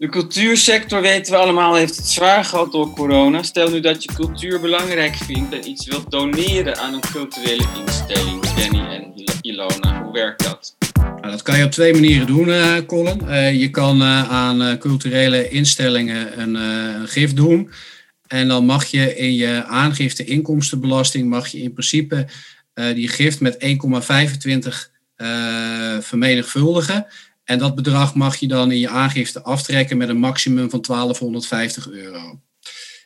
De cultuursector, weten we allemaal, heeft het zwaar gehad door corona. Stel nu dat je cultuur belangrijk vindt en iets wilt doneren aan een culturele instelling. Danny en Ilona, hoe werkt dat? Nou, dat kan je op twee manieren doen, uh, Colin. Uh, je kan uh, aan culturele instellingen een, een gift doen. En dan mag je in je aangifte inkomstenbelasting mag je in principe die gift met 1,25 vermenigvuldigen. En dat bedrag mag je dan in je aangifte aftrekken met een maximum van 1250 euro.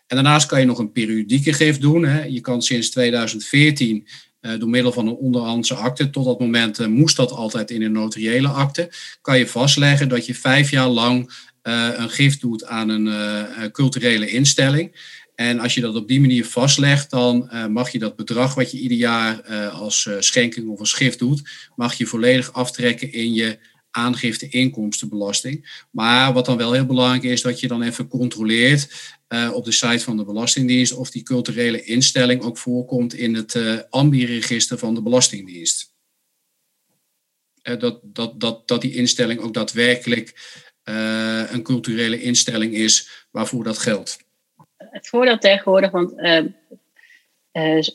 En daarnaast kan je nog een periodieke gift doen. Hè. Je kan sinds 2014 uh, door middel van een onderhandse akte, tot dat moment uh, moest dat altijd in een notariële akte, kan je vastleggen dat je vijf jaar lang uh, een gift doet aan een culturele instelling. En als je dat op die manier vastlegt, dan mag je dat bedrag wat je ieder jaar als schenking of als gift doet, mag je volledig aftrekken in je aangifte inkomstenbelasting. Maar wat dan wel heel belangrijk is, dat je dan even controleert uh, op de site van de Belastingdienst of die culturele instelling ook voorkomt in het uh, AMBI-register van de Belastingdienst. Uh, dat, dat, dat, dat die instelling ook daadwerkelijk een culturele instelling is waarvoor dat geldt. Het voordeel tegenwoordig, want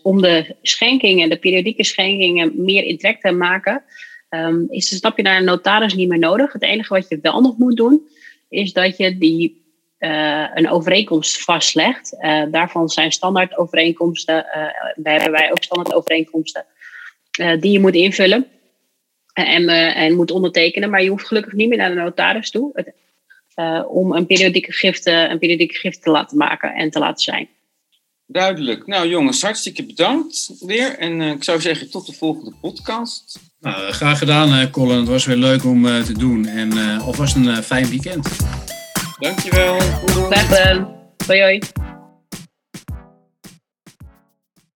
om de schenkingen, de periodieke schenkingen meer in trek te maken, um, is een stapje naar een notaris niet meer nodig. Het enige wat je wel nog moet doen, is dat je die, uh, een overeenkomst vastlegt. Uh, daarvan zijn standaard overeenkomsten, daar hebben wij ook standaard overeenkomsten, die je moet invullen en, en moet ondertekenen. Maar je hoeft gelukkig niet meer naar de notaris toe om een periodieke, gift, een periodieke gift te laten maken en te laten zijn. Duidelijk. Nou jongens, hartstikke bedankt weer. En ik zou zeggen tot de volgende podcast. Nou, graag gedaan, eh, Colin. Het was weer leuk om uh, te doen. En uh, alvast een fijn weekend. Dankjewel. Graag gedaan. Hoi hoi.